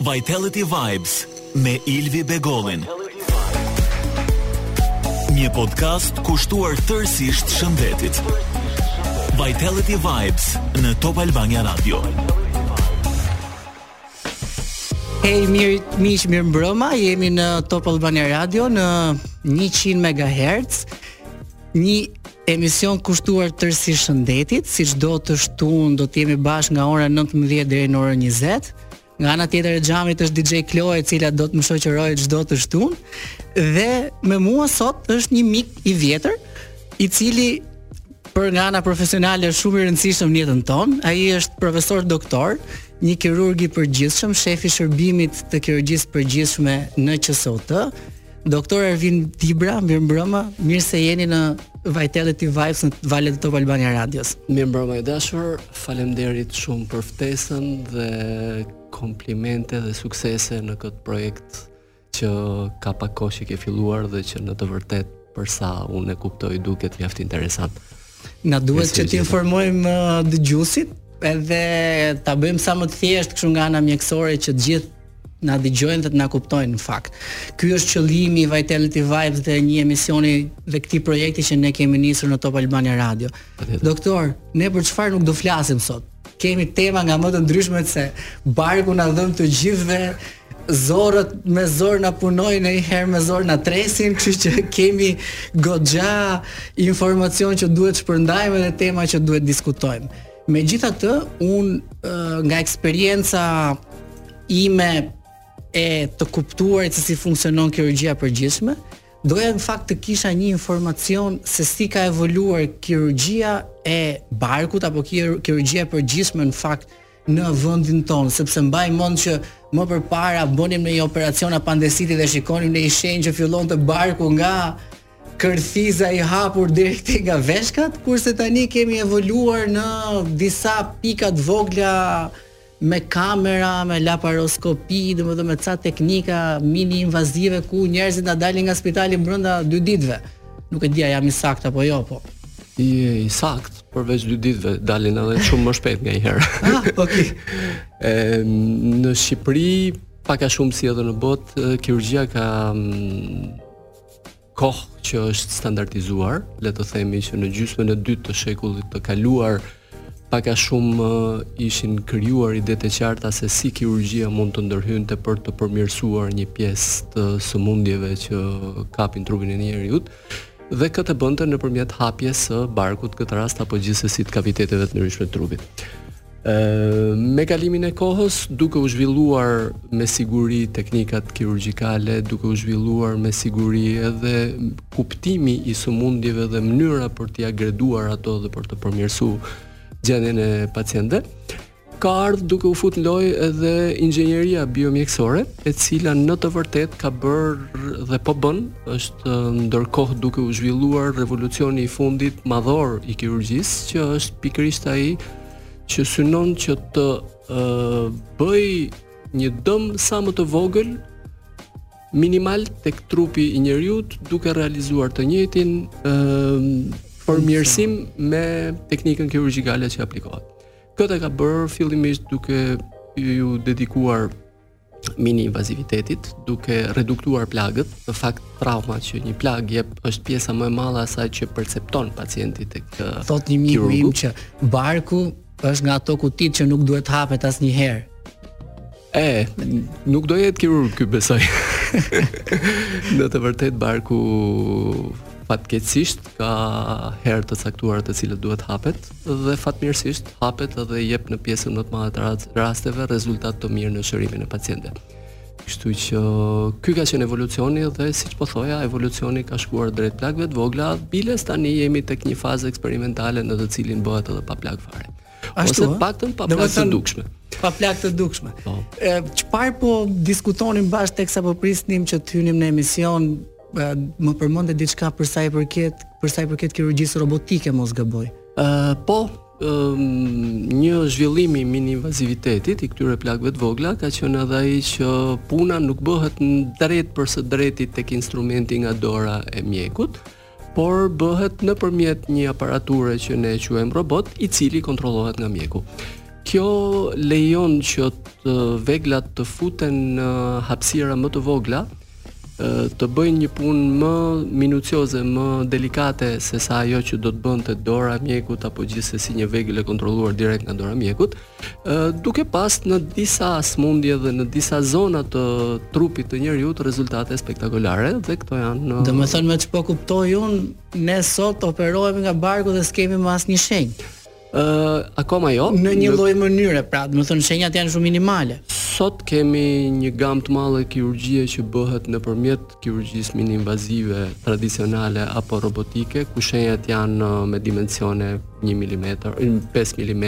Vitality Vibes me Ilvi Begollin. Një podcast kushtuar tërësisht shëndetit. Vitality Vibes në Top Albania Radio. Hej, miq, mirë mbrëma. Jemi në Top Albania Radio në 100 MHz. Një Emision kushtuar tërësisht shëndetit, si çdo të shtunë do të jemi bashkë nga ora 19 deri në orën 20. Nga ana tjetër e xhamit është DJ Klo e cila do të më shoqërojë çdo të shtunë dhe me mua sot është një mik i vjetër i cili për nga ana profesionale është shumë i rëndësishëm në jetën tonë. Ai është profesor doktor, një kirurg i përgjithshëm, shefi i shërbimit të kirurgjisë së përgjithshme në QSUT, Doktor Arvin Dibra, mirë mbrëma, mirë se jeni në Vitality Vibes në valët e Top Albania Radios. Mirë mbrëma i dashur, faleminderit shumë për ftesën dhe komplimente dhe suksese në këtë projekt që ka pak kohë që ke filluar dhe që në të vërtetë për sa unë e kuptoj duket mjaft interesant. Na duhet që të informojmë uh, dëgjuesit edhe ta bëjmë sa më të thjeshtë kështu nga ana mjekësore që të gjithë na dëgjojnë dhe të na kuptojnë në fakt. Ky është qëllimi i Vitality Vibes dhe një emisioni dhe këtij projekti që ne kemi nisur në Top Albania Radio. Doktor, ne për çfarë nuk do flasim sot? Kemi tema nga më të ndryshmet se barku na dhemb të gjithëve, zorët me zor na punojnë ndonjëherë me zor na tresin, kështu që kemi goxha informacion që duhet shpërndajmë dhe tema që duhet diskutojmë. Megjithatë, unë nga eksperienca ime e të kuptuarit se si funksionon kirurgjia e përgjithshme, Doja në fakt të kisha një informacion se si ka evoluar kirurgjia e barkut apo kirurgjia e përgjithshme në fakt në vendin tonë, sepse mbaj mend që më përpara bënim ne një operacion apandesiti dhe shikonim ne një shenjë që fillonte barku nga kërthiza i hapur deri te nga veshkat, kurse tani kemi evoluar në disa pika të vogla me kamera, me laparoskopi, domethënë me ca teknika mini invazive ku njerëzit na dalin nga spitali brenda dy ditëve. Nuk e di a jam i saktë apo jo, po i, i saktë, përveç dy ditëve dalin edhe shumë më shpejt nganjëherë. ah, okay. e, në Shqipëri, pak a shumë si edhe në botë, kirurgia ka kohë që është standardizuar, le të themi që në gjysmën e dytë të shekullit të kaluar pak a shumë ishin krijuar ide të qarta se si kirurgjia mund të ndërhynte për të përmirësuar një pjesë të sëmundjeve që kapin trupin e njeriut dhe këtë e bënte nëpërmjet hapjes së barkut këtë rast apo gjithsesi të kaviteteve të ndryshme të trupit. Me kalimin e kohës, duke u zhvilluar me siguri teknikat kirurgjikale, duke u zhvilluar me siguri edhe kuptimi i sëmundjeve dhe mënyra për t'i agreduar ato dhe për të përmirësuar gjendjen e pacientëve, ka ardh duke u fut në lojë edhe inxhinieria biomjekësore, e cila në të vërtetë ka bërë dhe po bën, është ndërkohë duke u zhvilluar revolucioni i fundit madhor i kirurgjisë, që është pikërisht ai që synon që të uh, bëjë një dëm sa më të vogël minimal tek trupi i njeriut duke realizuar të njëjtin uh, përmirësim me teknikën kirurgjikale që aplikohet. Këtë e ka bërë fillimisht duke iu dedikuar mini invazivitetit duke reduktuar plagët. Në fakt trauma që një plagë jep është pjesa më e madhe e asaj që percepton pacienti tek uh, Thotë një miku im që barku është nga ato kutitë që nuk duhet hapet asnjëherë. E, nuk do jetë kirurg ky besoj. Në të vërtetë barku fatkeqësisht ka herë të caktuara të cilat duhet hapet, dhe fatmirësisht hapet dhe jep në pjesën më të madhe të rasteve rezultat të mirë në shërimin e pacientëve. Kështu që ky ka qenë evolucioni dhe siç po thoja, evolucioni ka shkuar drejt plagëve të vogla, biles tani jemi tek një fazë eksperimentale në të cilin bëhet edhe pa plagë fare. Ashtu, ose paktën pa plagë të dukshme. Pa plagë të dukshme. Po. Çfarë po diskutonim bash teksa po prisnim që të hynim në emision, Më përmende diçka për sa i përket, për sa i përket kirurgjisë robotike mos gaboj. Ë uh, po, një zhvillim i mini invazivitetit i këtyre plagëve të vogla ka qenë edhe ai që puna nuk bëhet në drejtpërsëdrejti tek instrumenti nga dora e mjekut, por bëhet nëpërmjet një aparature që ne e quajmë robot, i cili kontrollohet nga mjeku. Kjo lejon që të veglat të futen në hapësira më të vogla, të bëjnë një punë më minucioze, më delikate se sa ajo që do të bënte dora e mjekut apo gjithsesi një vegël e kontrolluar direkt nga dora e mjekut, duke pas në disa sëmundje dhe në disa zona të trupit të njeriut rezultate spektakolare dhe këto janë në... Domethënë me ç'po kuptoj unë, ne sot operohemi nga barku dhe s'kemi më asnjë shenjë. Ë, akoma jo. Në një lloj mënyre, pra, domethënë shenjat janë shumë minimale. Sot kemi një gamë të madhe kirurgjie që bëhet nëpërmjet kirurgjisë mini-invazive tradicionale apo robotike, ku shenjat janë me dimensione 1 mm, 5 mm,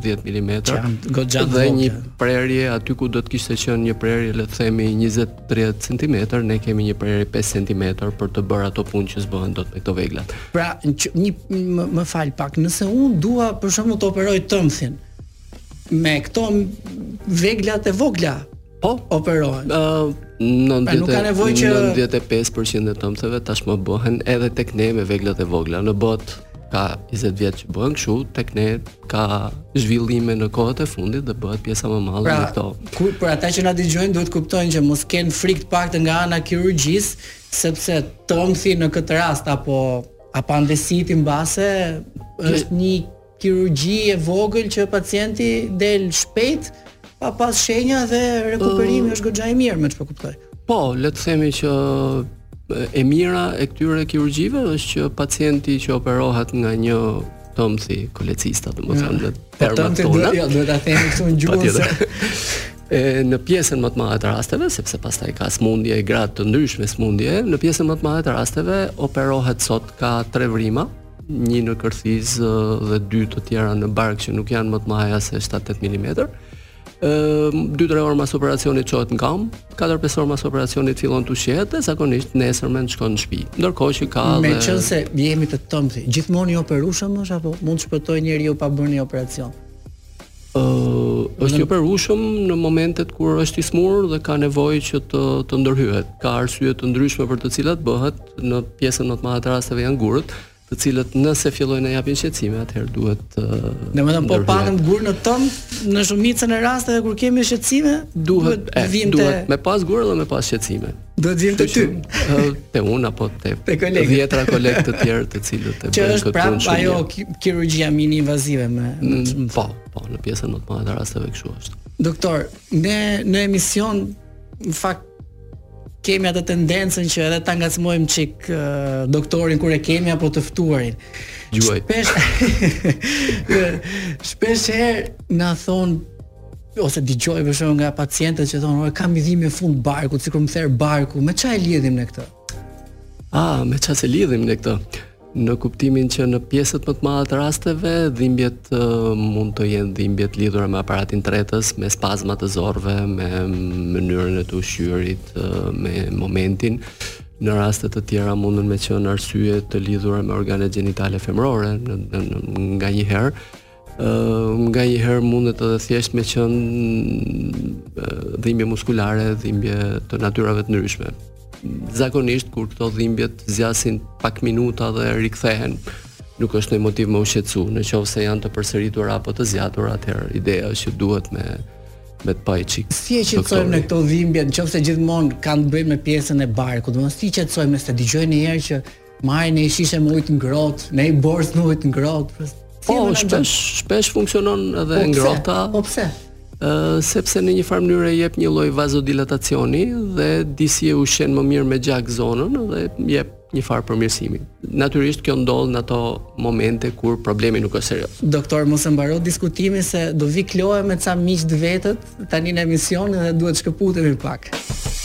10 mm. Që janë goxha të vogla. Dhe një prerje aty ku do të kishte qenë një prerje, le të themi 20 30 centimetër, ne kemi një prerje 5 centimetër për të bërë ato punë që s'bëhen dot me këto veglat. Pra, që, një, më, më fal pak, nëse unë dua për shembull të operoj tëmthin me këto veglat e vogla, po operohet. Ë uh, 90 pra, nuk ka nevojë që 95% e tëmtheve tashmë bëhen edhe tek ne me veglat e vogla. Në botë ka 20 vjet që bëhen kështu, tek ne ka zhvillime në kohët e fundit dhe bëhet pjesa më e madhe pra, në këto. Kur për ata që na dëgjojnë duhet kuptojnë që mos kenë frikë të paktën nga ana kirurgjisë, sepse tëmthi në këtë rast apo apandesiti mbase është një kirurgji e vogël që pacienti del shpejt pa pas shenja dhe rikuperimi uh, është goxha i mirë, me çfarë kuptoj. Po, le të themi që e mira e këtyre kirurgjive është që pacienti që operohet nga një tëmthi, kolecista, domethënë në po, termat tona. Jo, duhet ta themi këtu në gjuhën se e në pjesën më të madhe të rasteve, sepse pastaj ka smundje e gradë të ndryshme smundje, në pjesën më të madhe të rasteve operohet sot ka tre vrima, një në kërthiz dhe dy të tjera në bark që nuk janë më të mëdha se 7-8 mm. Ë 2-3 orë pas operacionit çohet në kam, 4-5 orë pas operacionit fillon të ushqehet dhe zakonisht nesërmen shkon në shtëpi. Ndërkohë që ka Meqenë se jemi te tëmthi, gjithmonë i operushëm është apo mund të shpëtojë njeriu pa bërë një operacion? Uh, është i operushëm në momentet kur është i smur dhe ka nevojë që të të ndërhyhet. Ka arsye të ndryshme për të cilat bëhet në pjesën më të madhe të rasteve janë gurët, të cilët nëse fillojnë të japin shqetësime, atëherë duhet të Nëse po patëm gur në tëmth, në shumicën e rasteve kur kemi shqetësime, duhet të vijmë, duhet me pas gur dhe me pas shqetësime. Duhet të vijmë te ty. Te un apo te te kolegë. Dhjetra kolegë të tjerë të cilët e bëjnë këtë punë. Është prapë ajo kirurgjia mini invazive me mm, po, po, në pjesën më të madhe të rasteve kështu është. Doktor, ne në emision në fakt kemi atë tendencën që edhe ta ngacmojmë çik uh, doktorin kur e kemi apo të ftuarin. Gjuaj. Shpesh Shpesh herë na thon ose dëgjoj për shembull nga pacientët që thonë, "Ore kam dhimbje në fund barku, sikur më ther barku, me çfarë lidhim ne këtë?" Ah, me çfarë s'e lidhim ne këtë? Në kuptimin që në pjesët më të mëdha të rasteve, dhimbjet uh, mund të jenë dhimbje të lidhura me aparatin tretës, me spazma të zorrëve, me mënyrën e të ushqyerit, uh, me momentin. Në raste të tjera mundën me qenë arsye të lidhura me organet gjenitale femërore, në, në, në, nganjëherë nga një herë mundet edhe thjesht me qenë dhimbje muskulare, dhimbje të natyrave të ndryshme. Zakonisht kur këto dhimbjet zgjasin pak minuta dhe rikthehen, nuk është ndonjë motiv me u shqetësu, në qoftë se janë të përsëritur apo të zgjatur, atëherë ideja është që duhet me e pa një çikë. Si e qetësojmë ne këto dhimbje, në qoftë se gjithmonë kanë të bëjnë me pjesën e barkut, si i qetësojmë ne se dëgjoj ndonjëherë që Marrin një shishe me ujë të ngrohtë, një borsë me ujë të ngrohtë. Po, shpesh, shpesh funksionon edhe po, ngrohta. Po pse? Ëh, sepse në një farë mënyre jep një lloj vazodilatacioni dhe disi e ushqen më mirë me gjak zonën dhe jep një farë përmirësimi. Natyrisht kjo ndodh në ato momente kur problemi nuk është serioz. Doktor, mos e mbaro diskutimin se do vi Kloe me ca miq të vetë Tani në emision edhe duhet shkëputemi pak.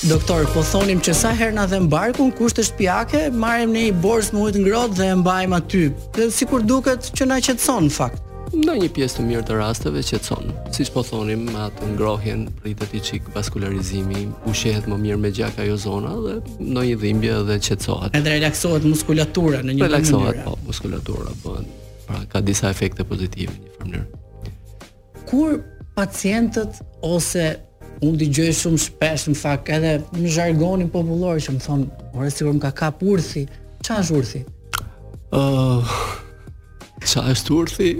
Doktor, po thonim që sa herë na dhemb barku në kushte shtëpiake, marrim ne një borsë me ujë të ngrohtë dhe e mbajmë aty. Dhe sikur duket që na qetëson në fakt. Në një pjesë të mirë të rasteve qetëson. Siç po thonim, me atë ngrohjen rritet i çik vaskularizimi, ushqehet më mirë me gjak ajo zona dhe ndonjë dhimbje edhe qetësohet. Edhe relaksohet muskulatura në një mënyrë. Relaksohet po, muskulatura bëhen. Pra ka disa efekte pozitive në një mënyrë. Kur pacientët ose unë dëgjoj shumë shpesh në fakt edhe në zhargonin popullor që më thonë, ore sikur më ka kap urthi, ça është urthi? Uh, ça është urthi?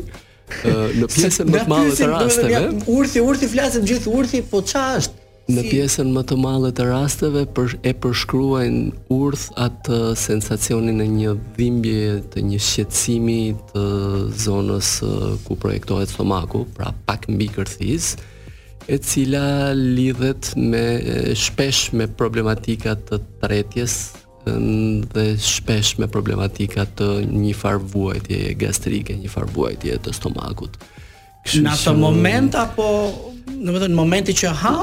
Uh, në pjesën më të madhe të rasteve. Urthi, urthi, flasim gjithë urthi, po ça është? Në pjesën më të madhe të rasteve e përshkruajnë urth atë sensacionin e një dhimbjeje të një shqetësimi të zonës ku projektohet stomaku, pra pak mbi kërthizë, e cila lidhet me shpesh me problematika të tretjes dhe shpesh me problematika të një farë vuajtje gastrike, një farë vuajtje të stomakut. Kështu në atë moment apo domethënë në momenti që ha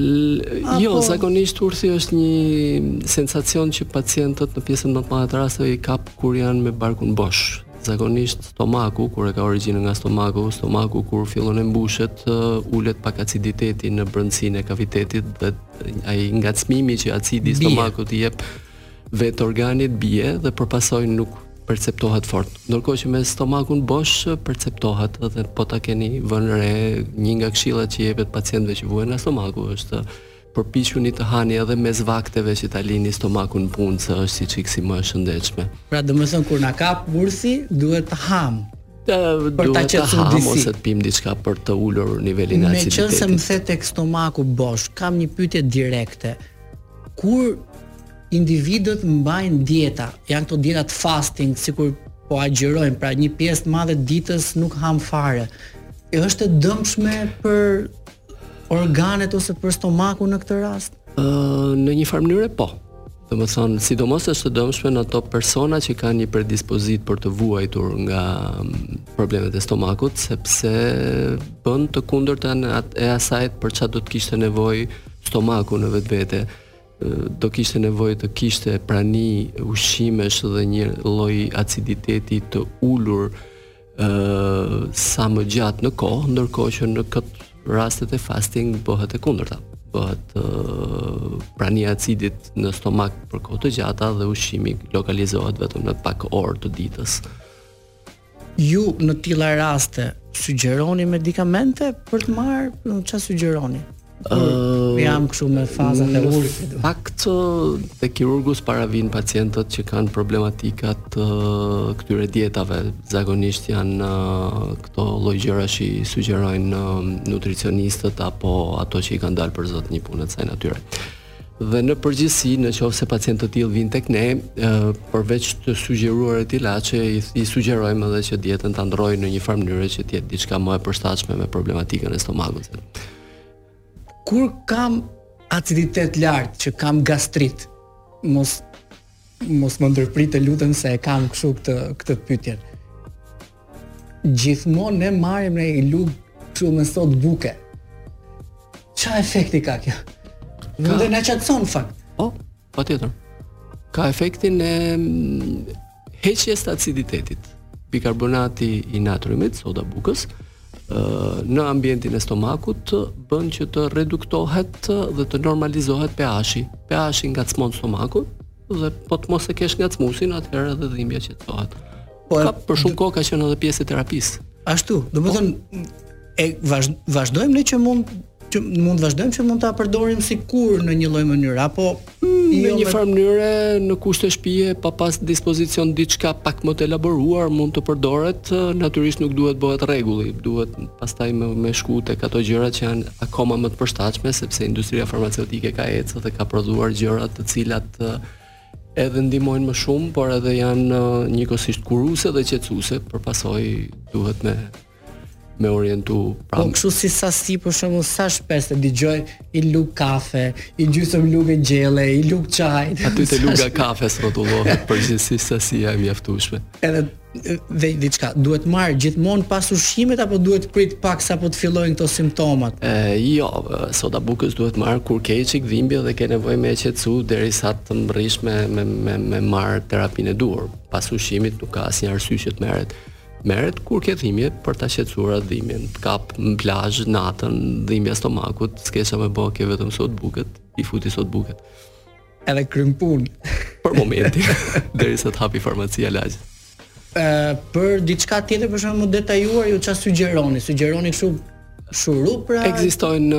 Apo... Jo, zakonisht urthi është një sensacion që pacientët në pjesën më të madhe të rasteve i kap kur janë me barkun bosh. Zakonisht stomaku kur e ka origjinën nga stomaku, stomaku kur fillon e mbushet, uh, ulet pak aciditeti në brendësinë e kavitetit dhe ai ngacmimi që acidi i stomakut i jep vetë organit bie dhe për pasojë nuk perceptohet fort. Ndërkohë që me stomakun bosh perceptohet dhe po ta keni vënë re një nga këshillat që jepet pacientëve që vuajnë nga stomaku është përpiquni të hani edhe mes vakteve që ta lini stomakun punë se është si çiksi më e shëndetshme. Pra domethënë kur na kap urthi duhet të hamë. Duhet të hamë ose të pimë diçka për të ulur nivelin e aciditetit. Meqenëse më the tek stomaku bosh, kam një pyetje direkte. Kur individët mbajnë dieta, janë këto dietat fasting, sikur po agjërojnë, pra një pjesë të madhe ditës nuk ham fare. E është e dëmshme për organet ose për stomakun në këtë rast? Ë, uh, në një farë mënyre po. Domethënë, sidomos është e dëmshme në ato persona që kanë një predispozitë për të vuajtur nga mm, problemet e stomakut, sepse bën të kundërtën e asaj për ça do të kishte nevojë Stomaku në vetvete do kishte nevojë të kishte prani ushqimesh dhe një lloj aciditeti të ulur ë sa më gjatë në kohë, ndërkohë që në këtë rastet e fasting bëhet e kundërta. Bëhet uh, prania e acidit në stomak për kohë të gjata dhe ushqimi lokalizohet vetëm në pak orë të ditës. Ju në tilla raste sugjeroni medikamente për të marrë, çfarë sugjeroni? Uh, jam kështu me fazat e ulësit. Në fakt te kirurgu s'para vijnë pacientët që kanë problematika të këtyre dietave. Zakonisht janë uh, këto lloj gjërash i sugjerojnë, uh, nutricionistët apo ato që i kanë dalë për zot një pune të kësaj natyre. Dhe në përgjithësi, në qoftë se pacientë të tillë vijnë tek ne, përveç të sugjeruarit ilaçe, i, i sugjerojmë edhe që dietën ta ndërrojnë në një farë mënyre që të jetë diçka më e përshtatshme me problematikën e stomakut. Kur kam aciditet të lartë që kam gastrit, mos Mos më ndërprit të lutem se e kam kështu këtë këtë pyetje. Gjithmonë ne marrim nga një lugë kështu me sodë buke. Ça efekti ka kjo? Se na qetëson në fakt. Po, patjetër. Ka efektin e mm, heqjes të aciditetit. Bikarbonati i natriumit, soda bukës, në ambientin e stomakut bën që të reduktohet dhe të normalizohet pH-i. pH-i ngacmon stomakun dhe po të mos e kesh ngacmuesin, atëherë edhe dhimbja qetësohet. Po ka për shumë kohë ka qenë edhe pjesë e terapisë. Ashtu, domethënë e vazhdojmë ne që mund që mund të vazhdojmë që mund ta përdorim sikur në një lloj mënyre apo Në një farë mënyre, në kushte shtëpie, pa pas dispozicion diçka pak më të elaboruar, mund të përdoret, natyrisht nuk duhet bëhet rregulli, duhet pastaj me, me shku tek ato gjëra që janë akoma më të përshtatshme sepse industria farmaceutike ka ecur dhe ka prodhuar gjëra të cilat edhe ndihmojnë më shumë, por edhe janë njëkohësisht kuruese dhe qetësuese për pasojë duhet me me orientu pra po kështu si sa si për shembull sa shpes të digjoj i lug kafe i gjysëm lug gjelle i lug çaj aty te luga e kafes rrotullohet përgjithësisht sa si e mjaftueshme edhe dhe diçka duhet marr gjithmonë pas ushqimit apo duhet prit pak sapo të fillojnë këto simptomat e, jo soda bukës duhet marr kur ke çik dhimbje dhe ke nevojë me qetësu derisa të mbërrish me me me, me marr terapinë e duhur pas ushqimit nuk ka asnjë arsye që të merret Merret kur ke dhimbje për ta qetësuar atë dhimbjen. Të kap në plazh natën, dhimbja stomakut, s'ke ça me bo, ke vetëm sodë buke, i fut i sodë buke. Edhe kryn pun. Për momentin, derisa të hapi farmacia e lagjes. Ë për diçka tjetër pak më të detajuar ju ça sugjeroni? Sugjeroni kështu Shurupra. Ekzistojnë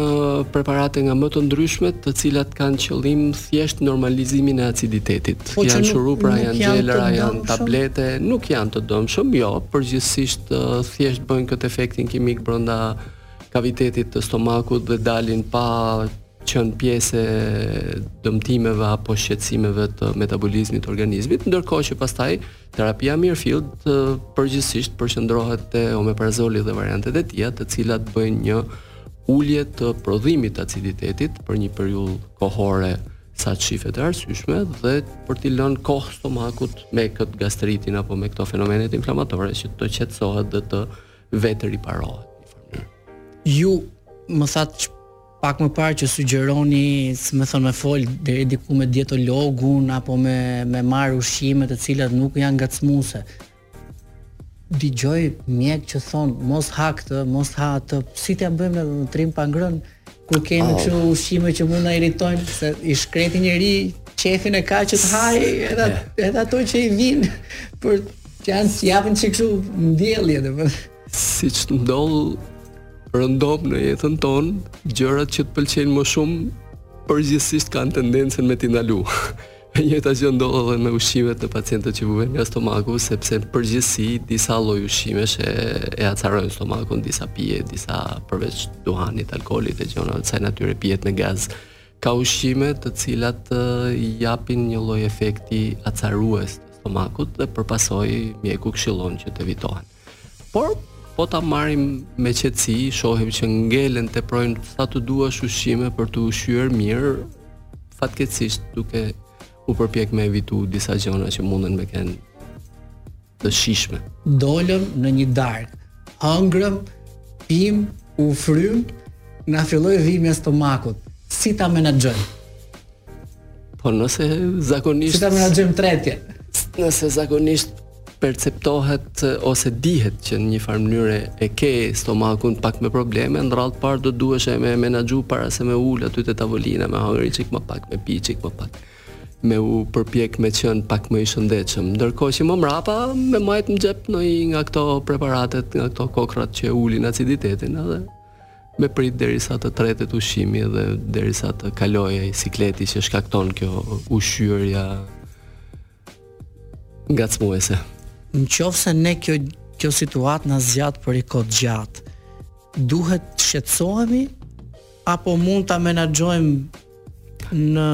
preparate nga më të ndryshmet, të cilat kanë qëllim thjesht normalizimin e aciditetit. Po janë shurupra, janë xhelëra, janë tablete, nuk janë të dëmshëm, jo, përgjithsisht thjesht bëjnë këtë efektin kimik brenda kavitetit të stomakut dhe dalin pa qënë pjesë e dëmtimeve apo shqetësimeve të metabolizmit të organizmit, ndërkohë që pastaj Terapia e mirëfilltë përgjithsisht përqendrohet te omeprazoli dhe variantet e tija, të cilat bëjnë një ulje të prodhimit të aciditetit për një periudhë kohore sa të shifet e arsyeshme dhe për t'i lënë kohë stomakut me këtë gastritin apo me këto fenomenet inflamatore që të qetësohet dhe të vetëriparohet. Ju më thatë Pak më parë që sugjeroni, si me thon me fol deri diku me dietologun apo me me marr ushqime të cilat nuk janë ngacmuese. Dëgjoj mjek që thon mos ha këtë, mos ha atë. Si t'ia bëjmë ne, të rrimë pa ngrënë? Kur kemi oh. kështu ushqime që mund na irritojnë se i shkreti njeri qefin e ka që të haj edhe edhe ato që i vijnë për që janë se i japin çik kështu ndjellje domethënë. Siç ndodh rëndom në jetën tonë, gjërat që të pëlqejnë më shumë përgjithsisht kanë tendencën me t'i ndalu. E njëjta gjë ndodh edhe me ushqimet në pacientët që vuajnë nga stomaku, sepse në përgjithësi disa lloj ushqimesh e, e acarojnë stomakun, disa pije, disa përveç duhanit, alkoolit e gjona të kësaj natyre pijet me gaz. Ka ushqime të cilat i japin një lloj efekti acarues të stomakut dhe për pasojë mjeku këshillon që të evitohen. Por po ta marrim me qetësi, shohim që ngelen e teprojnë sa të duash ushqime për t'u ushqyer mirë, fatkeqësisht duke u përpjek me evitu disa gjona që munden me kenë të shijshme. Dolëm në një dark, hëngrëm, pim, u frym, na filloi dhimja e stomakut. Si ta menaxhojmë? Po nëse zakonisht... Si ta menaxhojmë tretje? Nëse zakonisht perceptohet ose dihet që në një farë mënyre e ke stomakun pak me probleme, në radhë të parë do të duheshe me menaxhu para se me u ul aty te tavolina, me hangër një çik më pak, me pi një çik më pak me u përpjek me qenë pak më i shëndetshëm. Ndërkohë që më mrapa me majt në xhep noi nga këto preparatet, nga këto kokrrat që ulin aciditetin edhe Me prit deri sa të tretet ushqimi dhe deri sa të kalojë ai sikleti që shkakton kjo ushqyerja ngacmuese. Në qoftë se ne kjo kjo situatë na zgjat për një kohë të gjatë, duhet të shqetësohemi apo mund ta menaxhojmë në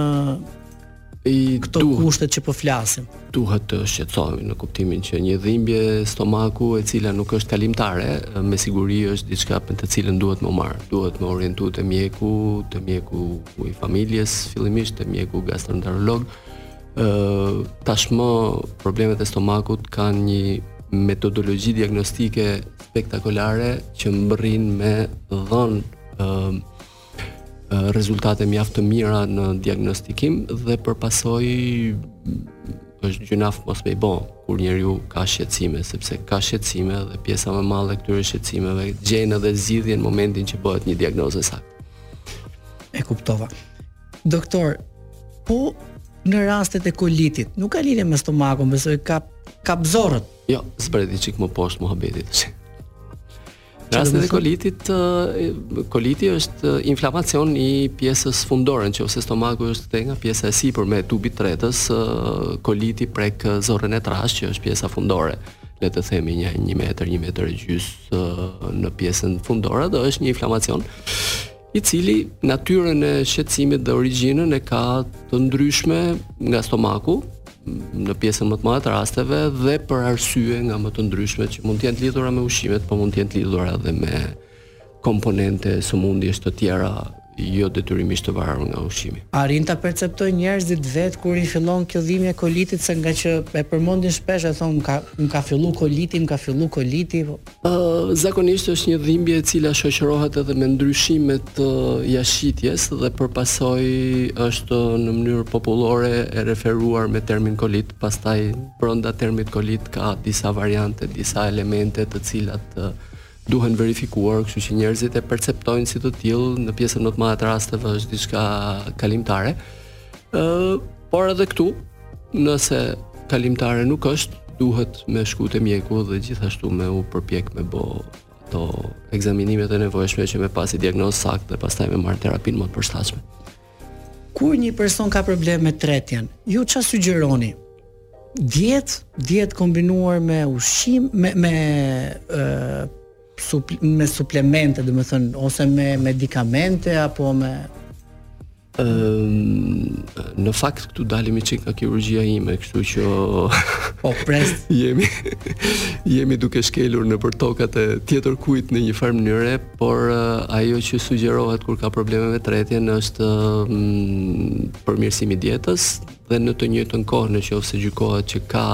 këto kushtet që po flasim. Duhet të shqetësohemi në kuptimin që një dhimbje stomaku e cila nuk është kalimtare, me siguri është diçka për të cilën duhet me u marr. Duhet me u orientu te mjeku, te mjeku i familjes, fillimisht te mjeku gastroenterolog. Ë tashmë problemet e stomakut kanë një metodologji diagnostike spektakulare që mbërrin me dhënë ë rezultate mjaft të mira në diagnostikim dhe për pasojë është gjynah mos me i bo kur njeriu ka shqetësime, sepse ka shqetësime dhe pjesa më e madhe e këtyre shqetësimeve gjen edhe zgjidhjen në momentin që bëhet një diagnozë e saktë. E kuptova. Doktor, po në rastet e kolitit, nuk ka lidhje me stomakun, besoj ka kap zorrët. Jo, zbret një çik më poshtë muhabeti. Në rastin e kolitit, koliti është inflamacion i pjesës fundore, në qoftë se stomaku është këtej nga pjesa e sipërme e tubit tretës, koliti prek zorrën e trashë që është pjesa fundore. Le të themi një 1 metër, 1 metër e gjysmë në pjesën fundore dhe është një inflamacion i cili natyrën e shqetësimit dhe origjinën e ka të ndryshme nga stomaku në pjesën më të madhe të rasteve dhe për arsye nga më të ndryshme që mund të jenë të lidhura me ushqimet, por mund të jenë të lidhura edhe me komponente sëmundjesh të tjera jo detyrimisht të varur nga ushqimi. Arrijnë ta perceptojnë njerëzit vetë kur i fillon kjo dhimbje e kolitit se ngaqë e përmendin shpesh e thonë ka më ka fillu koliti, më ka fillu koliti. Po. Zakonisht është një dhimbje e cila shoqërohet edhe me ndryshime të jashtëqitjes dhe për pasojë është në mënyrë popullore e referuar me termin kolit, pastaj brenda termit kolit ka disa variante, disa elemente të cilat duhen verifikuar, kështu që njerëzit e perceptojnë si të tillë në pjesën më të madhe të rasteve është diçka kalimtare. Ëh, por edhe këtu, nëse kalimtare nuk është, duhet me shku te mjeku dhe gjithashtu me u përpjek me bë ato ekzaminimet e nevojshme që me pasi diagnozë saktë dhe pastaj me marr terapinë më të përshtatshme. Kur një person ka problem me tretjen, ju ça sugjeroni? Dietë, dietë kombinuar me ushqim, me me ë suple, me suplemente, domethënë ose me medikamente apo me Ëm në fakt këtu dalim një çik nga kirurgjia ime, kështu që po pres jemi jemi duke shkelur nëpër tokat e tjetërkujt në një farë mënyre, por uh, ajo që sugjerohet kur ka probleme me tretjen është um, përmirësimi i dietës dhe në të njëjtën kohë në qoftë se gjykohet që ka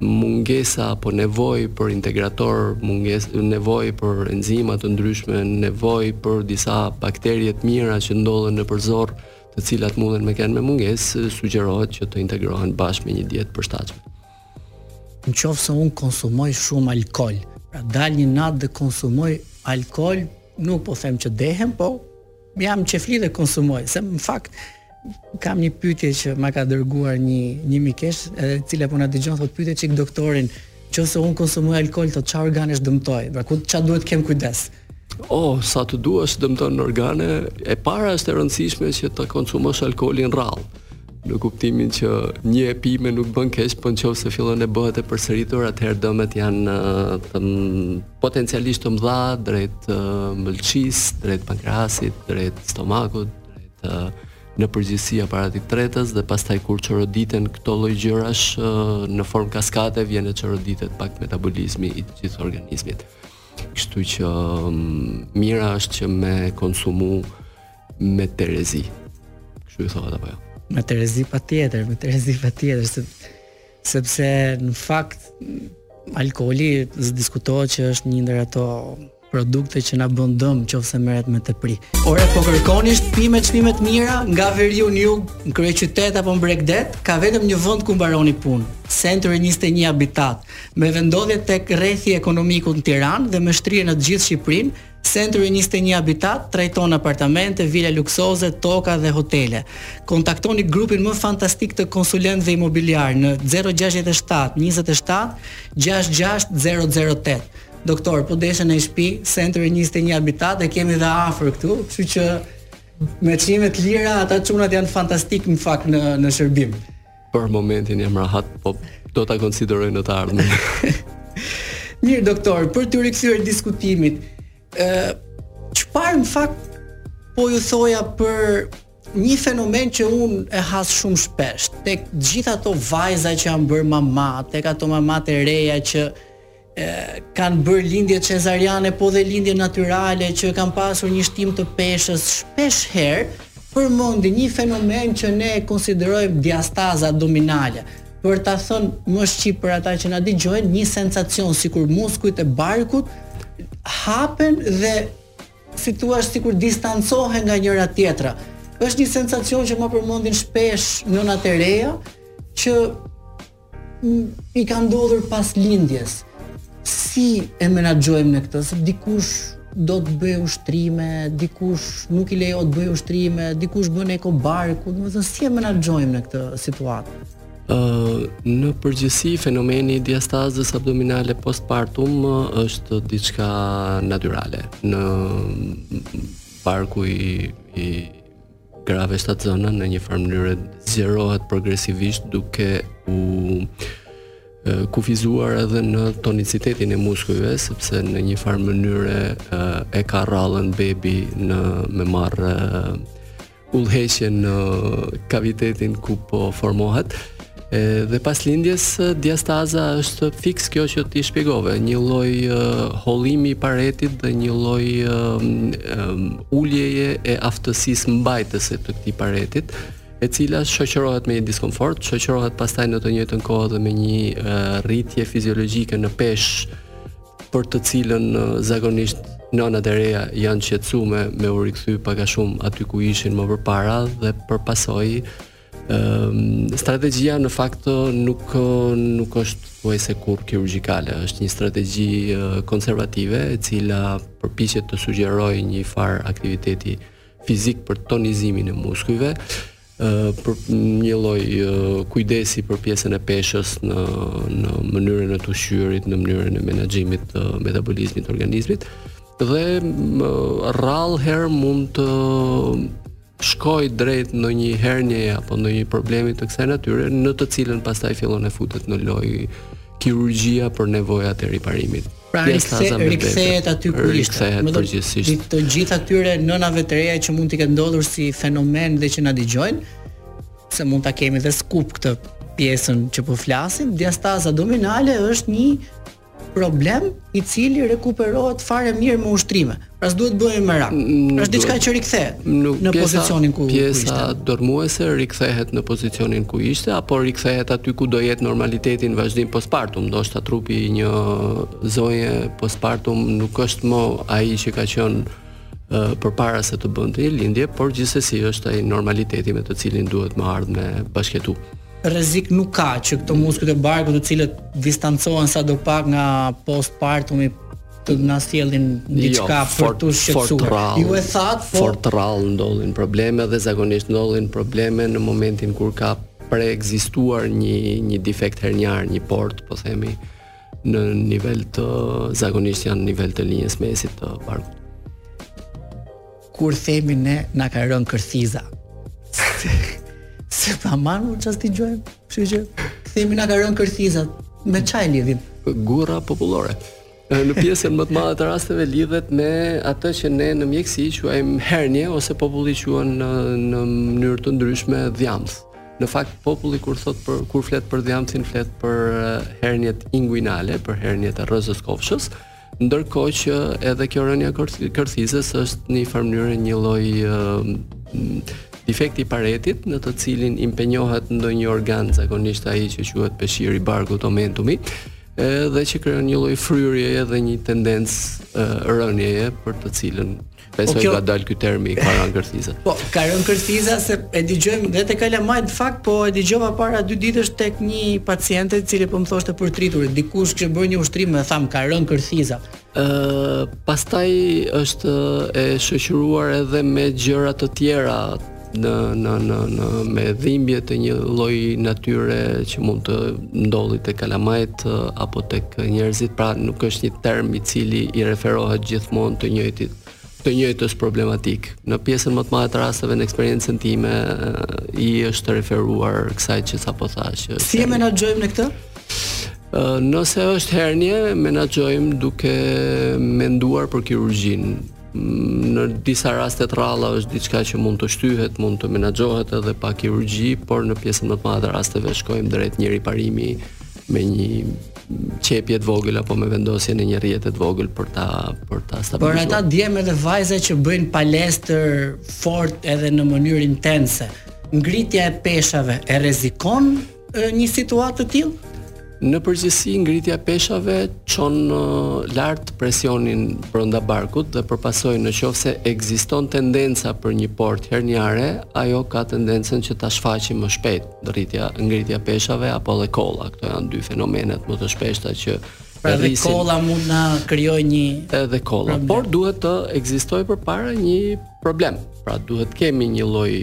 mungesa apo nevojë për integrator, mungesë nevojë për enzima të ndryshme, nevojë për disa baktere të mira që ndodhen nëpër zorrë, të cilat munden me kenë me mungesë, sugjerohet që të integrohen bashkë me një dietë të përshtatshme. Në qoftë se unë konsumoj shumë alkool, pra dal një natë dhe konsumoj alkool, nuk po them që dehem, po Jam qejfli dhe konsumoj, se në fakt kam një pyetje që ma ka dërguar një një mikesh, e cila po na dëgjon thotë pyete një çik doktorin, në qoftë se unë konsumoj alkool thotë ça organesh dëmtoj, pra ku ça duhet të kem kujdes. Oh, sa të duash dëmton organe, e para është e rëndësishme që ta konsumosh alkoolin rrallë. Në kuptimin që një e pime nuk bën keq, po në qoftë se fillon e bëhet e përsëritur, atëherë dëmet janë të potencialisht të mëdha drejt mëlçisë, drejt pankreasit, drejt stomakut, drejt në përgjithësi aparatit tretës dhe pastaj kur çoroditen këto lloj gjërash në formë kaskade vjen e çoroditet pak metabolizmi i gjithë organizmit. Kështu që mira është që me konsumu me terezi. Kështu i thohet apo jo? Me terezi patjetër, me terezi patjetër se sepse në fakt alkooli s'diskutohet që është një ndër ato produkte që na bën dëm në qoftë se merret me tepri. Ore po kërkoni shtëpi me çmime të mira nga veriu në jug, në kryeqytet apo në bregdet, ka vetëm një vend ku mbaroni punë, Century 21 Habitat, me vendodhje tek rrethi i Ekonomikut në Tiranë dhe me shtrirje në të gjithë Shqipërinë, Century njëzet e një Habitat trajton apartamente, vila luksoze, toka dhe hotele. Kontaktoni grupin më fantastik të konsulentëve imobiliarë në 067 27 66 008. Doktor, po deshe ndonjë shpi, Century njëzet e një Habitat e kemi dhe afër këtu, kështu që me çmime të lira ata çunat janë fantastikë në fakt në në shërbim. Për momentin jam rahat, po do ta konsideroj në të ardhmen. Mirë doktor, për t'iu rikthyer diskutimit, ë çfarë në fakt po ju thoja për një fenomen që unë e has shumë shpesh tek gjithë ato vajza që janë bërë mama, tek ato mamat e reja që kanë bërë lindje cezariane, po dhe lindje natyrale që kanë pasur një shtim të peshës shpesh herë përmendin një fenomen që ne e konsiderojmë diastaza abdominale. Për ta thënë më shqip për ata që na dëgjojnë, një sensacion sikur muskujt e barkut hapen dhe si të thuash sikur distancohen nga njëra tjetra. Është një sensacion që ma përmendin shpesh nënat e reja që I ka ndodhur pas lindjes. Si e menaxhojmë në këtë? Se dikush do të bëjë ushtrime, dikush nuk i lejon të bëjë ushtrime, dikush bën eko barku, domethënë si e menaxhojmë ne këtë situatë? Ë uh, në përgjithësi fenomeni i diastazës abdominale postpartum është diçka natyrale. Ë barku i i grave shtatzëna në një farë mënyre zgjerohet progresivisht duke u kufizuar edhe në tonicitetin e muskujve sepse në një farë mënyre e ka radhën bebi me marrë udhëheqjen në kavitetin ku po formohet E, dhe pas lindjes diastaza është fiks kjo që ti shpjegove, një lloj hollimi i paretit dhe një lloj um, uljeje e aftësisë mbajtëse të këtij paretit, e cila shoqërohet me një diskomfort, shoqërohet pastaj në të njëjtën kohë edhe me një uh, rritje fiziologjike në peshë për të cilën uh, zakonisht nënat e reja janë të shqetësume me u rikthy pak a shumë aty ku ishin më përpara dhe për pasojë Ëm strategjia në fakt nuk nuk është thuajse kurrë kirurgjikale, është një strategji konservative e cila përpiqet të sugjerojë një farë aktiviteti fizik për tonizimin e muskujve, ë për një lloj kujdesi për pjesën e peshës në në mënyrën e të ushqyerit, në mënyrën e menaxhimit të metabolizmit të organizmit dhe rrallë herë mund të shkojë drejt ndonjë hernieje apo ndonjë problemi të kësaj natyre, në të cilën pastaj fillon e futet në lojë kirurgjia për nevojat e riparimit. Pra rikthehet rikthehet aty ku ishte. Përgjithësisht. Të, të gjitha atyre nënave të reja që mund t'i ketë ndodhur si fenomen dhe që na dëgjojnë, se mund ta kemi dhe skup këtë pjesën që po flasim, diastaza abdominale është një problem i cili rekuperohet fare mirë me ushtrime. Pra s'duhet bëhej merak. Pra është diçka që rikthehet në pozicionin ku ishte. Pjesa dërrmuese rikthehet në pozicionin ku ishte apo rikthehet aty ku do jetë normaliteti në vazhdim postpartum, ndoshta trupi i një zonje postpartum nuk është më ai që ka qenë përpara se të bënte një lindje, por gjithsesi është ai normaliteti me të cilin duhet më ardhmë bashkëjetu. Rrezik nuk ka që këto muskujt e barkut të cilët distancohen sadopak nga postpartumi të na sjellin diçka jo, për të shqetësuar. Ju e thatë, po fort rrallë ndodhin probleme dhe zakonisht ndodhin probleme në momentin kur ka preekzistuar një një defekt herniar, një portë, po themi, në nivel të zakonisht janë në nivel të linjës së mesit të barkut. Kur themi ne na ka rënë kërthiza. Se ta marr që s'e dëgjojmë, kështu që themi na ka rënë kërthiza, me ça e lidhim? Gurra popullore. Në pjesën më të madhe të rasteve lidhet me atë që ne në mjekësi quajmë hernje ose populli e quan në, në mënyrë të ndryshme dhjamth. Në fakt populli kur thotë për kur flet për dhjamthin flet për hernjet inguinale, për hernjet e rrëzës së kofshës, Ndërkohë që edhe kjo rënia e kërthizës është në një farë mënyre një lloj defekti i paretit në të cilin impenjohet ndonjë organ zakonisht ai që quhet peshqiri i barkut omentumi edhe që krijon një lloj fryrjeje dhe një tendencë rënieje për të cilën Besoj po kjo... ka dalë ky termi ka rënë kërthiza. Po, ka rënë kërthiza se e dëgjojmë dhe te kalamajtë në fakt, po e dëgjova para dy ditësh tek një pacient i cili po më thoshte për të rritur, dikush që bën një ushtrim më tha më ka rënë kërthiza. Ë, uh, pastaj është e shoqëruar edhe me gjëra të tjera, në në në në me dhimbje të një lloj natyre që mund të ndodhë te kalamajtë apo tek njerëzit, pra nuk është një term i cili i referohet gjithmonë të njëjtit të njëjtës problematikë. Në pjesën më të madhe të rasteve në eksperiencën time i është referuar kësaj që sapo thashë. Si e menaxhojmë ne këtë? Nëse është hernje, menaxhojmë duke menduar për kirurgjinë. Në disa raste të rralla është diçka që mund të shtyhet, mund të menaxhohet edhe pa kirurgji, por në pjesën më të madhe të rasteve shkojmë drejt një riparimi me një qepje të vogël apo me vendosjen e një rrjete të vogël për ta për ta stabilizuar. Por ata djem edhe vajza që bëjnë palestër fort edhe në mënyrë intense, ngritja e peshave e rrezikon një situatë të tillë? Në përgjithësi ngritja e peshave çon lart presionin brenda barkut dhe për pasojë në qoftë se ekziston tendenca për një portë herniare, ajo ka tendencën që ta shfaqë më shpejt rritja ngritja e peshave apo dhe kolla. Këto janë dy fenomenet më të shpeshta që Pra dhe kolla mund të na krijojë një edhe kolla, por duhet të ekzistojë përpara një problem. Pra duhet të kemi një lloj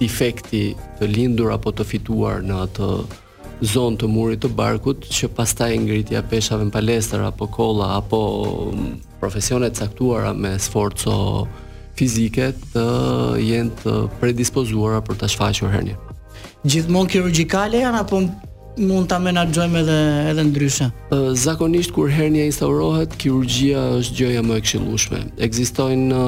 defekti të lindur apo të fituar në atë zonë të murit të barkut që pastaj ngritja e peshave në palestër apo kolla apo mm, profesione të caktuara me sforco fizike të jenë të predispozuara për ta shfaqur hernien. Gjithmonë kirurgjikale janë apo Mund ta menaxhojmë edhe edhe ndryshe. Zakonisht kur hernia instaurohet, kirurgjia është gjëja më e këshillueshme. Ekzistojnë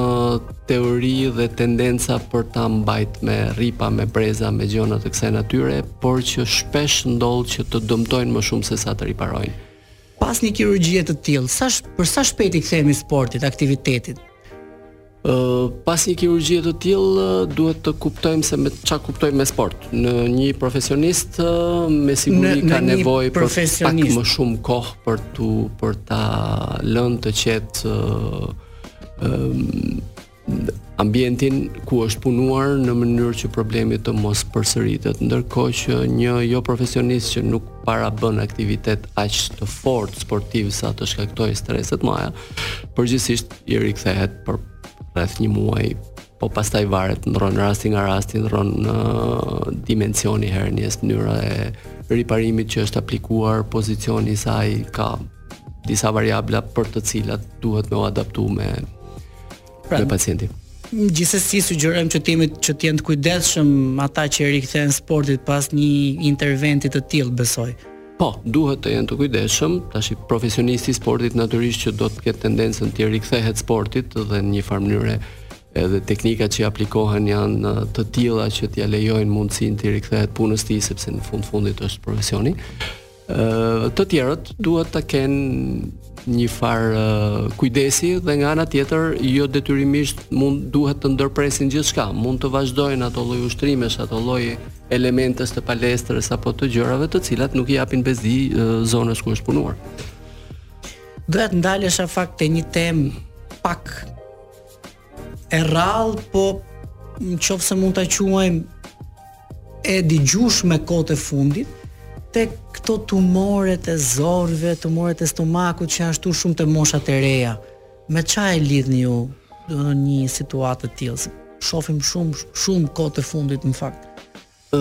teori dhe tendenca për ta mbajt me rripa, me breza, me gjëna të kësaj natyre, por që shpesh ndodh që të dëmtojnë më shumë se sa të riparojnë. Pas një kirurgjie të tillë, sa për sa shpejt i kthehemi sportit, aktivitetit? Pas një kirurgjie të tillë duhet të kuptojmë se me ça kuptojmë me sport. Në një profesionist me siguri në, ka nevojë për pak më shumë kohë për tu për ta lënë të qetë ambientin ku është punuar në mënyrë që problemi të mos përsëritet. Ndërkohë që një jo profesionist që nuk para bën aktivitet aq të fortë sportiv sa të shkaktojë stres te plaga, përgjithësisht i rikthehet për rreth një muaj, po pastaj varet ndërron rasti nga rasti, ndërron në uh, dimensioni i hernies mënyra e riparimit që është aplikuar, pozicioni i saj ka disa variabla për të cilat duhet me u adaptu me pra, me pacientin. Gjithsesi sugjerojmë që timit që të jenë të kujdesshëm ata që rikthehen sportit pas një interventi të tillë, besoj. Po, duhet të jenë të kujdesshëm, tashi profesionisti i sportit natyrisht që do të ketë tendencën t'i rikthehet sportit dhe në një farë mënyre edhe teknikat që aplikohen janë të tilla që t'ia lejojnë mundësinë t'i rikthehet punës tij sepse në fund të fundit është profesioni. Ëh, të tjerët duhet të kenë një farë kujdesi dhe nga ana tjetër jo detyrimisht mund duhet të ndërpresin gjithçka, mund të vazhdojnë ato lloj ushtrimesh, ato lloj elementës të palestrës apo të gjërave të cilat nuk i japin bezdi zonës ku është punuar. Doja të ndalesha në fakt te një temë pak e rrallë, po në qoftë se mund ta quajmë e dëgjushme kohët e fundit, te këto tumoret e zorrëve, tumoret e stomakut që janë shtu shumë te moshat e reja, Me ça e lidhni ju, domethënë një situatë të tillë, se shohim shumë shumë kohë të fundit në fakt. Ë,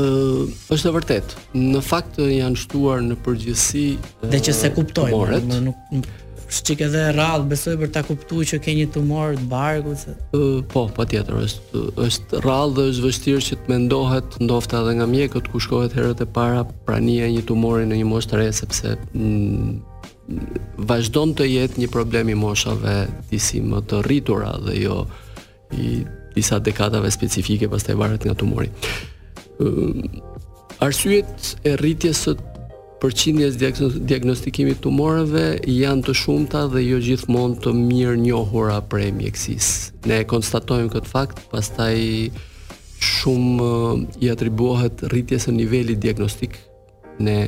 është e vërtetë. Në fakt janë shtuar në përgjithësi dhe që se kuptoj, më nuk Shqik edhe rrallë, besoj për ta kuptu që ke një tumor të barkut se... Po, patjetër, është, është rrallë dhe është vështirë që të mendohet ndofta edhe nga mjekët ku shkohet herët e para prania e një tumori në një moshë të re, sepse mm, vazhdon të jetë një problem i moshave disi më të rritura dhe jo i disa dekadave specifike pastaj varet nga tumori. Arsyet e rritjes së përqindjes diagnostikimit tumoreve janë të shumta dhe jo gjithmonë të mirënjohura prej mjekësisë. Ne e konstatojmë këtë fakt, pastaj shumë i atribuohet rritjes së nivelit diagnostik ne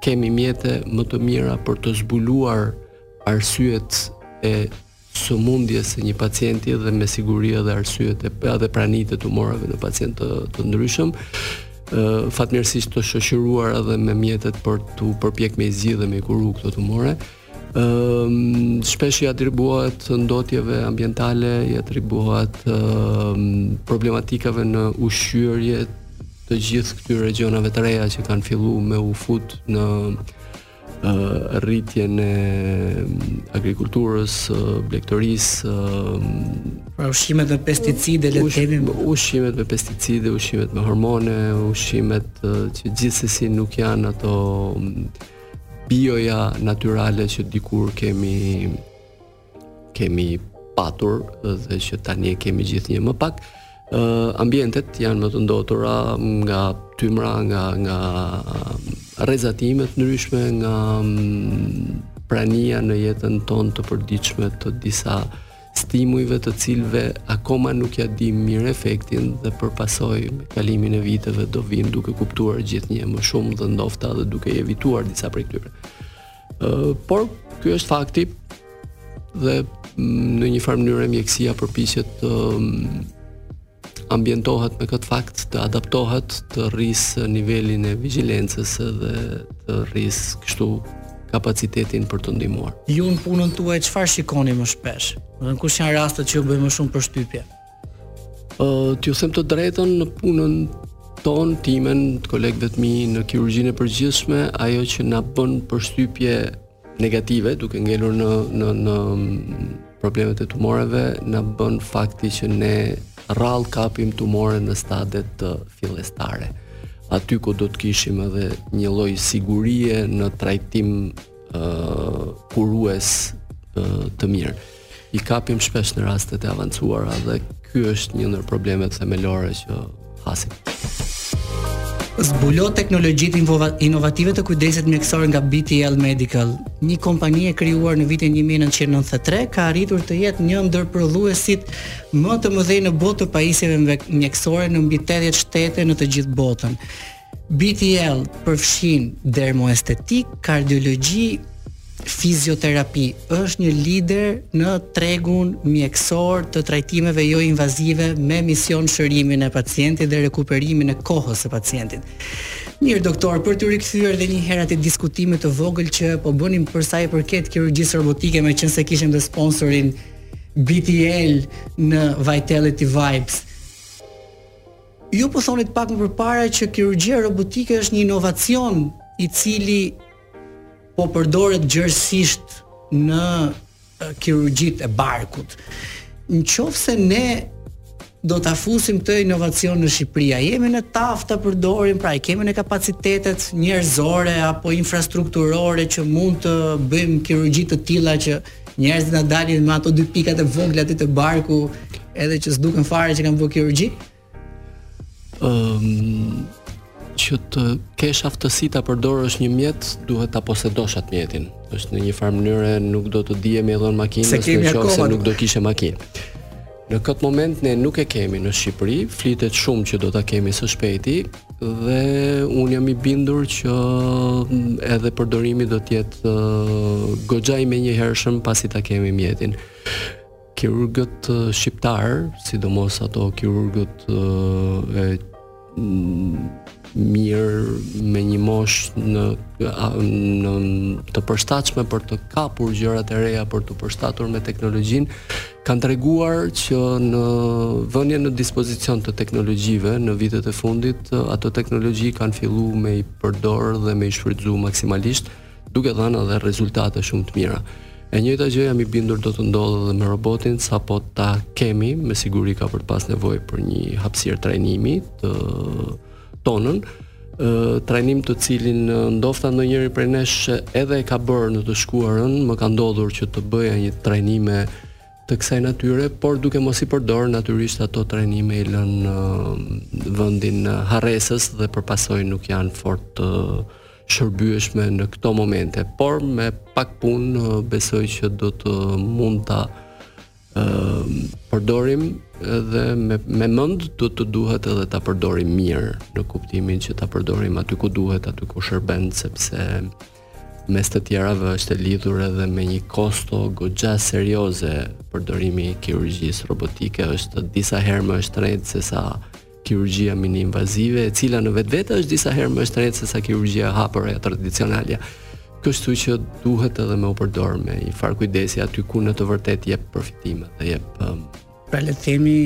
Kemi mjete më të mira për të zbuluar arsyet e sëmundjes së një pacienti dhe me siguri edhe arsyet edhe pranitë e tumoreve në pacientë të, të ndryshëm. Ë fatmirësisht të shoqëruar edhe me mjetet për t'u përpjek me i zgjidh, me i kuru këto tumore. shpesh i atribuohet ndotjeve ambientale, i atribuohet problematikave në ushqyerje të gjithë këtyre regjionave të reja që kanë fillu me u fut në rritjen e agrikulturës, blegtorisë, pra ushqimet me pesticide, le të themi, ushqimet me pesticide, ushqimet me hormone, ushqimet që gjithsesi nuk janë ato Bioja natyrale që dikur kemi kemi patur dhe që tani e kemi gjithnjë më pak, ë uh, ambientet janë më të ndotura nga tymra, nga nga rrezatime të ndryshme, nga mm, prania në jetën tonë të përditshme të disa stimujve të cilëve akoma nuk ja dimë mirë efektin dhe për pasojë me kalimin e viteve do vim duke kuptuar gjithnjë e më shumë dhe ndofta dhe duke evituar disa prej tyre. Ë por ky është fakti dhe në një farë mënyrë mjekësia përpiqet të ambientohet me këtë fakt të adaptohet të rrisë nivelin e vigjilencës dhe të rrisë kështu kapacitetin për të ndihmuar. Ju në punën tuaj çfarë shikoni më shpesh? Do të kush janë rastet që ju bëjnë më shumë përshtypje? Ë, uh, t'ju them të drejtën në punën tonë, timen, të kolegëve të mi në kirurgjinë e përgjithshme, ajo që na bën përshtypje negative duke ngelur në në në problemet e tumoreve na bën fakti që ne rrallë kapim tumore në stadet fillestare. Aty ku do të kishim edhe një lloj sigurie në trajtim ë uh, kurues uh, të mirë. i kapim shpesh në rastet e avancuara dhe ky është një ndër problemet themelore që hasim. Zbulo teknologjitë inovative të kujdesit mjekësor nga BTL Medical. Një kompani e krijuar në vitin 1993 ka arritur të jetë një ndër prodhuesit më të mëdhenj në botë të pajisjeve mjekësore në mbi 80 shtete në të gjithë botën. BTL përfshin dermoestetikë, kardiologji, fizioterapi. Është një lider në tregun mjekësor të trajtimeve jo invazive me mision shërimin e pacientit dhe rekuperimin e kohës së pacientit. Mirë doktor, për t'u rikthyer edhe një herë te diskutimi i vogël që po bënim për sa i përket kirurgjisë robotike, meqenëse kishim dhe sponsorin BTL në Vitality Vibes. Ju po thonit pak më përpara që kirurgjia robotike është një inovacion i cili po përdoret gjerësisht në kirurgjitë e barkut. Në qoftë se ne do ta fusim këtë inovacion në Shqipëri, a jemi ne të aftë ta përdorim, pra i kemi ne kapacitetet njerëzore apo infrastrukturore që mund të bëjmë kirurgji të tilla që Njerëzit na dalin me ato dy pikat e vogla aty te barku, edhe që s'duken fare që kanë bërë kirurgji. Ëm që të kesh aftësi ta përdorësh një mjet, duhet ta posedosh atë mjetin. Është në një farë mënyre nuk do të dije me e dhënë makinën në qoftë se nuk do kishe makinë. Në këtë moment ne nuk e kemi në Shqipëri, flitet shumë që do ta kemi së shpejti dhe unë jam i bindur që mm, edhe përdorimi do të jetë goxha i menjëhershëm pasi ta kemi mjetin. Kirurgët shqiptarë, sidomos ato kirurgët e mirë me një moshë të përshtatshme për të kapur gjërat e reja për t'u përshtatur me teknologjinë kanë treguar që në vënien në dispozicion të teknologjive në vitet e fundit ato teknologji kanë fillu me i përdor dhe me i shfrytëzu maksimalisht duke dhënë edhe rezultate shumë të mira. E njëjta gjë jam i bindur do të ndodhë edhe me robotin sapo ta kemi, me siguri ka për të pas nevojë për një hapësirë trajnimi të tonën, ë trajnim të cilin ndofta ndonjëri prej nesh edhe e ka bërë në të shkuarën, më ka ndodhur që të bëja një trajnime të kësaj natyre, por duke mos i përdor natyrisht ato trajnime i lën uh, vendin harresës dhe për pasojë nuk janë fort uh, shërbyeshme në këto momente, por me pak punë besoj që do të mund ta ë përdorim edhe me me mend do të duhet edhe ta përdorim mirë në kuptimin që ta përdorim aty ku duhet, aty ku shërben sepse mes të tjerave është e lidhur edhe me një kosto goxha serioze përdorimi i kirurgjisë robotike është disa herë më e shtrenjtë se sa kirurgjia mini-invazive, e cila në vetvete është disa herë më e shtrenjtë se sa kirurgjia e hapur ajo tradicionale. Kështu që duhet edhe me u përdor me një farë kujdesi aty ku në të vërtetë jep përfitime dhe jep um... pra le të themi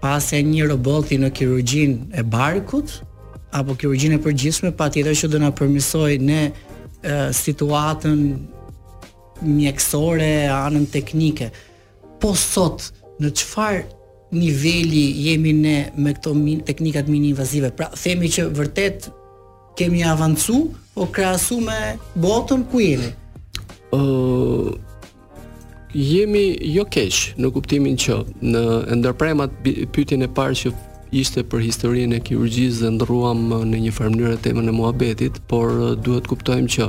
pasja e një roboti në kirurgjinë e barkut apo kirurgjinë e përgjithshme patjetër që do na përmirësojë ne situatën mjekësore anën teknike. Po sot në çfarë niveli jemi ne me këto teknikat mini invazive? Pra themi që vërtet kemi avancu po krahasu me botën ku jemi? Uh, jemi jo keq në kuptimin që ne e ndërpremë atë pyetjen e parë që ishte për historinë e kirurgjisë dhe ndërruam në një farë mënyrë temën e muhabetit, por duhet kuptojmë që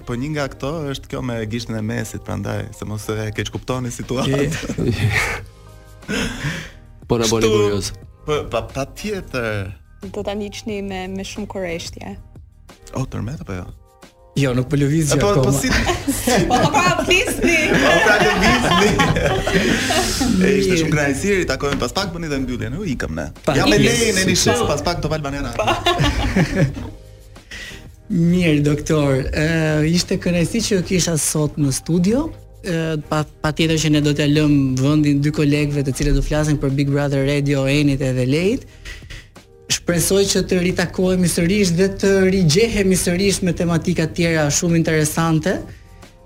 Po një nga këto është kjo me gishtin e mesit, prandaj se mos e keqkuptoni situatën. po na bëni kurioz. Po pa patjetër. Do ta ndiqni me me shumë kureshtje. O tërmet apo jo? Jo, nuk po lëviz gjë po, po akoma. Po si? Po po pra flisni. Po pra lëvizni. Ishte shumë kënaqësi, ritakohemi pas pak bëni dhe mbylljen. U ikëm ne. Ja me lejen e nishës pas pak do Valbaniana. Mirë doktor, ishte kënaqësi që ju kisha sot në studio. Pa patjetër që ne do t'ia lëmë vendin dy kolegëve të cilët do flasin për Big Brother Radio, Enit edhe Leit. Shpresoj që të ritakohemi sërish dhe të rigjehemi sërish me tematika të tjera shumë interesante.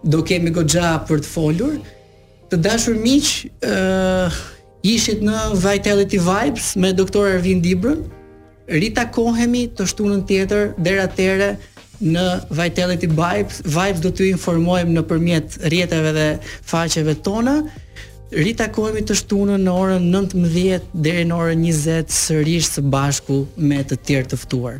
Do kemi goxha për të folur. Të dashur miq, ë uh, ishit në Vitality Vibes me doktor Ervin Dibrën. Ritakohemi të shtunën tjetër, deri atëherë në Vitality Vibes, Vibes do t'ju informojmë nëpërmjet rrjeteve dhe faqeve tona. Ritakohemi të shtunën në orën 19 deri në orën 20 sërish së bashku me të tjerë të ftuar.